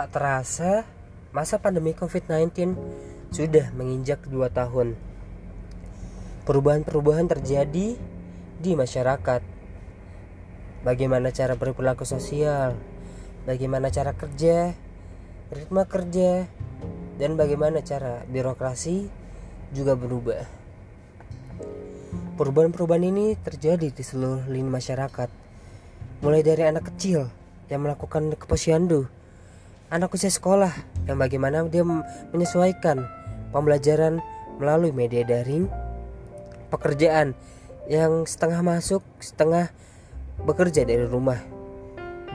Tak terasa, masa pandemi COVID-19 sudah menginjak dua tahun. Perubahan-perubahan terjadi di masyarakat. Bagaimana cara berperilaku sosial, bagaimana cara kerja, ritme kerja, dan bagaimana cara birokrasi juga berubah. Perubahan-perubahan ini terjadi di seluruh lini masyarakat, mulai dari anak kecil yang melakukan keposyandu, anak usia sekolah yang bagaimana dia menyesuaikan pembelajaran melalui media daring, pekerjaan yang setengah masuk, setengah bekerja dari rumah,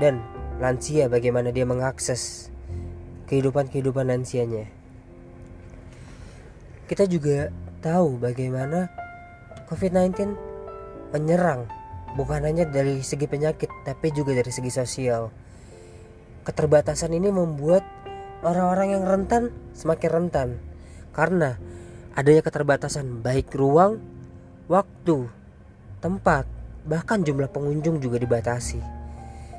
dan lansia bagaimana dia mengakses kehidupan-kehidupan lansianya. Kita juga tahu bagaimana COVID-19 menyerang bukan hanya dari segi penyakit tapi juga dari segi sosial keterbatasan ini membuat orang-orang yang rentan semakin rentan karena adanya keterbatasan baik ruang, waktu, tempat, bahkan jumlah pengunjung juga dibatasi.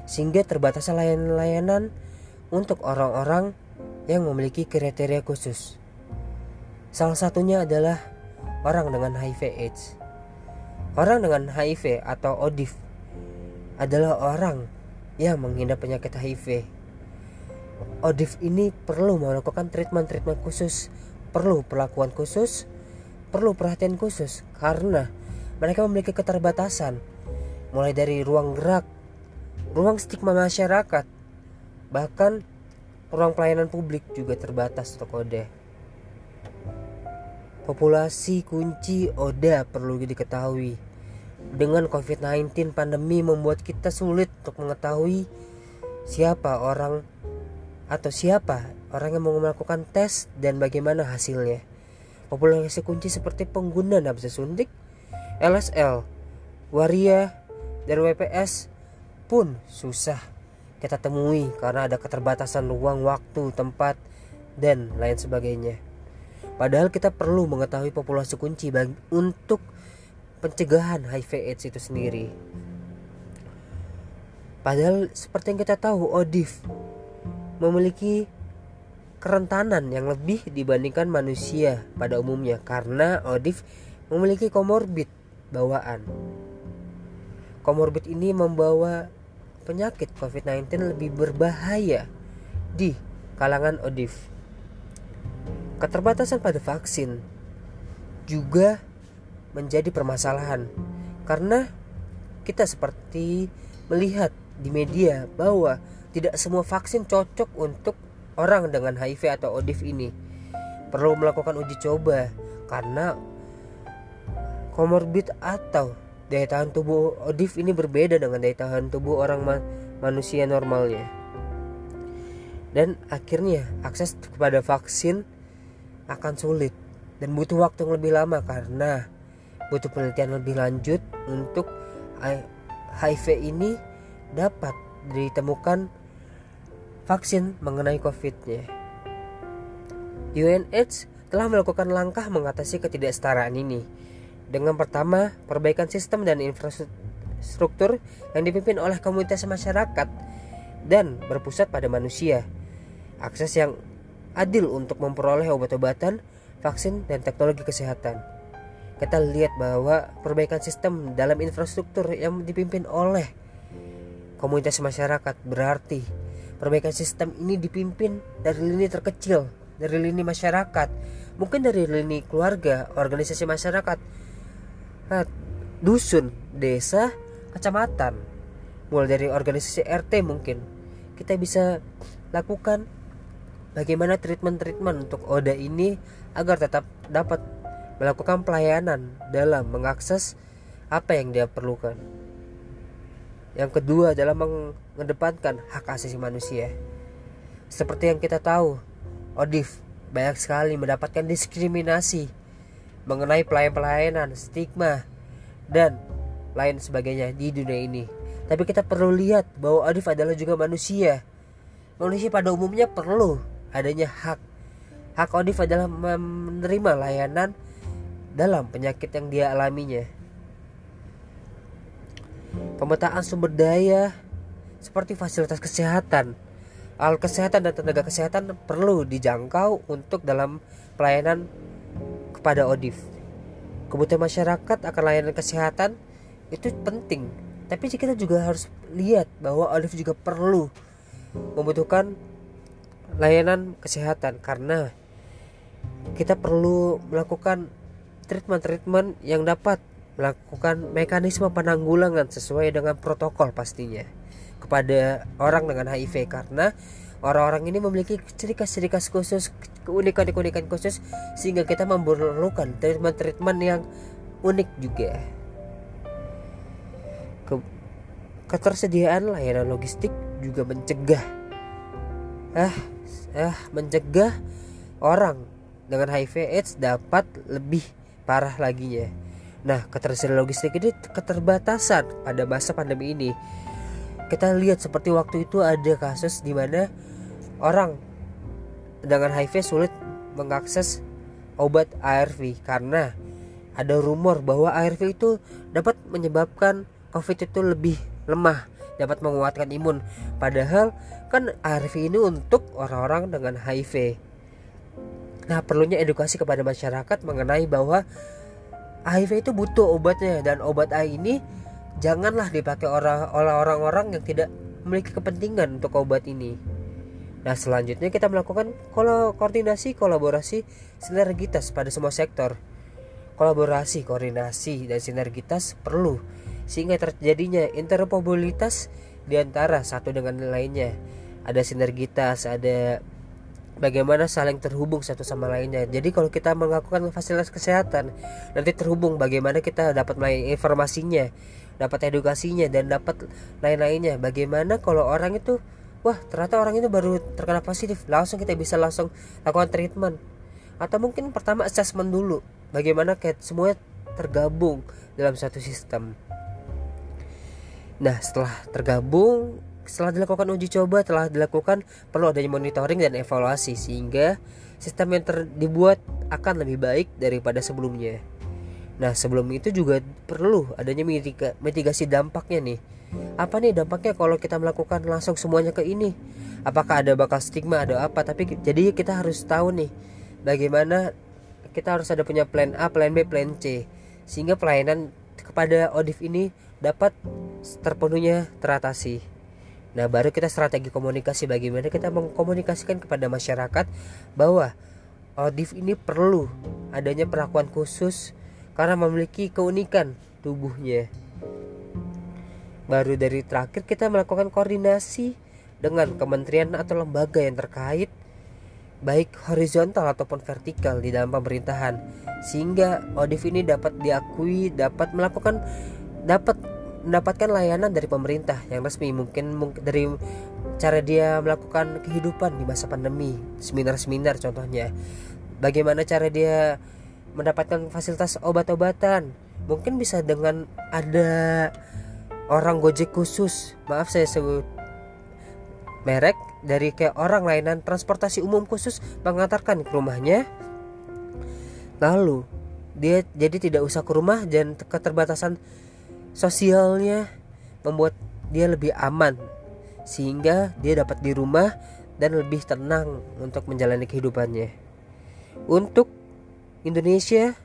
Sehingga terbatasnya layanan-layanan untuk orang-orang yang memiliki kriteria khusus. Salah satunya adalah orang dengan HIV AIDS. Orang dengan HIV atau ODIF adalah orang yang mengidap penyakit HIV Odif ini perlu melakukan treatment-treatment khusus, perlu perlakuan khusus, perlu perhatian khusus karena mereka memiliki keterbatasan mulai dari ruang gerak, ruang stigma masyarakat, bahkan ruang pelayanan publik juga terbatas untuk ODA. Populasi kunci ODA perlu diketahui. Dengan COVID-19 pandemi membuat kita sulit untuk mengetahui siapa orang atau siapa orang yang mau melakukan tes dan bagaimana hasilnya. Populasi kunci seperti pengguna nafsu suntik, LSL, waria, dan WPS pun susah kita temui karena ada keterbatasan ruang, waktu, tempat, dan lain sebagainya. Padahal kita perlu mengetahui populasi kunci bagi, untuk pencegahan HIV AIDS itu sendiri. Padahal seperti yang kita tahu, ODIF memiliki kerentanan yang lebih dibandingkan manusia pada umumnya karena ODIF memiliki komorbid bawaan. Komorbid ini membawa penyakit COVID-19 lebih berbahaya di kalangan ODIF. Keterbatasan pada vaksin juga menjadi permasalahan karena kita seperti melihat di media bahwa tidak semua vaksin cocok untuk orang dengan HIV atau ODIF ini. Perlu melakukan uji coba karena komorbid atau daya tahan tubuh ODIF ini berbeda dengan daya tahan tubuh orang ma manusia normalnya. Dan akhirnya akses kepada vaksin akan sulit dan butuh waktu yang lebih lama karena butuh penelitian lebih lanjut untuk HIV ini dapat ditemukan vaksin mengenai COVID-nya. UNH telah melakukan langkah mengatasi ketidaksetaraan ini. Dengan pertama, perbaikan sistem dan infrastruktur yang dipimpin oleh komunitas masyarakat dan berpusat pada manusia. Akses yang adil untuk memperoleh obat-obatan, vaksin, dan teknologi kesehatan. Kita lihat bahwa perbaikan sistem dalam infrastruktur yang dipimpin oleh komunitas masyarakat berarti Perbaikan sistem ini dipimpin dari lini terkecil, dari lini masyarakat, mungkin dari lini keluarga, organisasi masyarakat, nah, dusun, desa, kecamatan, mulai dari organisasi RT mungkin. Kita bisa lakukan bagaimana treatment-treatment untuk ODA ini agar tetap dapat melakukan pelayanan dalam mengakses apa yang dia perlukan. Yang kedua adalah mengedepankan hak asasi manusia. Seperti yang kita tahu, ODIF banyak sekali mendapatkan diskriminasi mengenai pelayan-pelayanan, stigma, dan lain sebagainya di dunia ini. Tapi kita perlu lihat bahwa ODIF adalah juga manusia. Manusia pada umumnya perlu adanya hak. Hak ODIF adalah menerima layanan dalam penyakit yang dia alaminya pemetaan sumber daya seperti fasilitas kesehatan, Alat kesehatan dan tenaga kesehatan perlu dijangkau untuk dalam pelayanan kepada ODIF. Kebutuhan masyarakat akan layanan kesehatan itu penting, tapi kita juga harus lihat bahwa ODIF juga perlu membutuhkan layanan kesehatan karena kita perlu melakukan treatment-treatment yang dapat melakukan mekanisme penanggulangan sesuai dengan protokol pastinya kepada orang dengan HIV karena orang-orang ini memiliki ciri khas-ciri khas khusus, keunikan-keunikan khusus sehingga kita memerlukan treatment-treatment yang unik juga. Ke ketersediaan layanan logistik juga mencegah ah ah mencegah orang dengan HIV AIDS dapat lebih parah laginya. Nah, ketersediaan logistik ini keterbatasan pada masa pandemi ini kita lihat seperti waktu itu ada kasus di mana orang dengan HIV sulit mengakses obat ARV karena ada rumor bahwa ARV itu dapat menyebabkan COVID itu lebih lemah, dapat menguatkan imun. Padahal kan ARV ini untuk orang-orang dengan HIV. Nah, perlunya edukasi kepada masyarakat mengenai bahwa HIV itu butuh obatnya dan obat A ini janganlah dipakai oleh orang-orang yang tidak memiliki kepentingan untuk obat ini. Nah, selanjutnya kita melakukan koordinasi, kolaborasi, sinergitas pada semua sektor. Kolaborasi, koordinasi, dan sinergitas perlu sehingga terjadinya interoperabilitas di antara satu dengan lainnya. Ada sinergitas, ada bagaimana saling terhubung satu sama lainnya. Jadi kalau kita melakukan fasilitas kesehatan, nanti terhubung bagaimana kita dapat melayani informasinya, dapat edukasinya dan dapat lain-lainnya. Bagaimana kalau orang itu wah ternyata orang itu baru terkena positif langsung kita bisa langsung lakukan treatment. Atau mungkin pertama assessment dulu bagaimana kayak semua tergabung dalam satu sistem. Nah setelah tergabung setelah dilakukan uji coba telah dilakukan perlu adanya monitoring dan evaluasi sehingga sistem yang dibuat akan lebih baik daripada sebelumnya Nah sebelum itu juga perlu adanya mitigasi dampaknya nih. Apa nih dampaknya kalau kita melakukan langsung semuanya ke ini? Apakah ada bakal stigma ada apa? Tapi jadi kita harus tahu nih Bagaimana kita harus ada punya plan A, plan B, plan C. Sehingga pelayanan kepada ODIF ini dapat terpenuhnya teratasi. Nah baru kita strategi komunikasi bagaimana kita mengkomunikasikan kepada masyarakat Bahwa ODIF ini perlu adanya perlakuan khusus karena memiliki keunikan tubuhnya. Baru dari terakhir kita melakukan koordinasi dengan kementerian atau lembaga yang terkait baik horizontal ataupun vertikal di dalam pemerintahan. Sehingga ODIF ini dapat diakui dapat melakukan dapat mendapatkan layanan dari pemerintah yang resmi. Mungkin, mungkin dari cara dia melakukan kehidupan di masa pandemi. Seminar-seminar contohnya. Bagaimana cara dia mendapatkan fasilitas obat-obatan. Mungkin bisa dengan ada orang gojek khusus. Maaf saya sebut merek dari kayak orang layanan transportasi umum khusus mengantarkan ke rumahnya. Lalu dia jadi tidak usah ke rumah dan keterbatasan sosialnya membuat dia lebih aman sehingga dia dapat di rumah dan lebih tenang untuk menjalani kehidupannya. Untuk Indonesia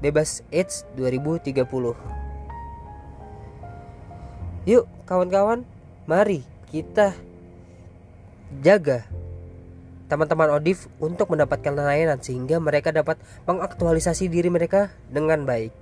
bebas AIDS 2030. Yuk kawan-kawan, mari kita jaga teman-teman ODIF untuk mendapatkan layanan sehingga mereka dapat mengaktualisasi diri mereka dengan baik.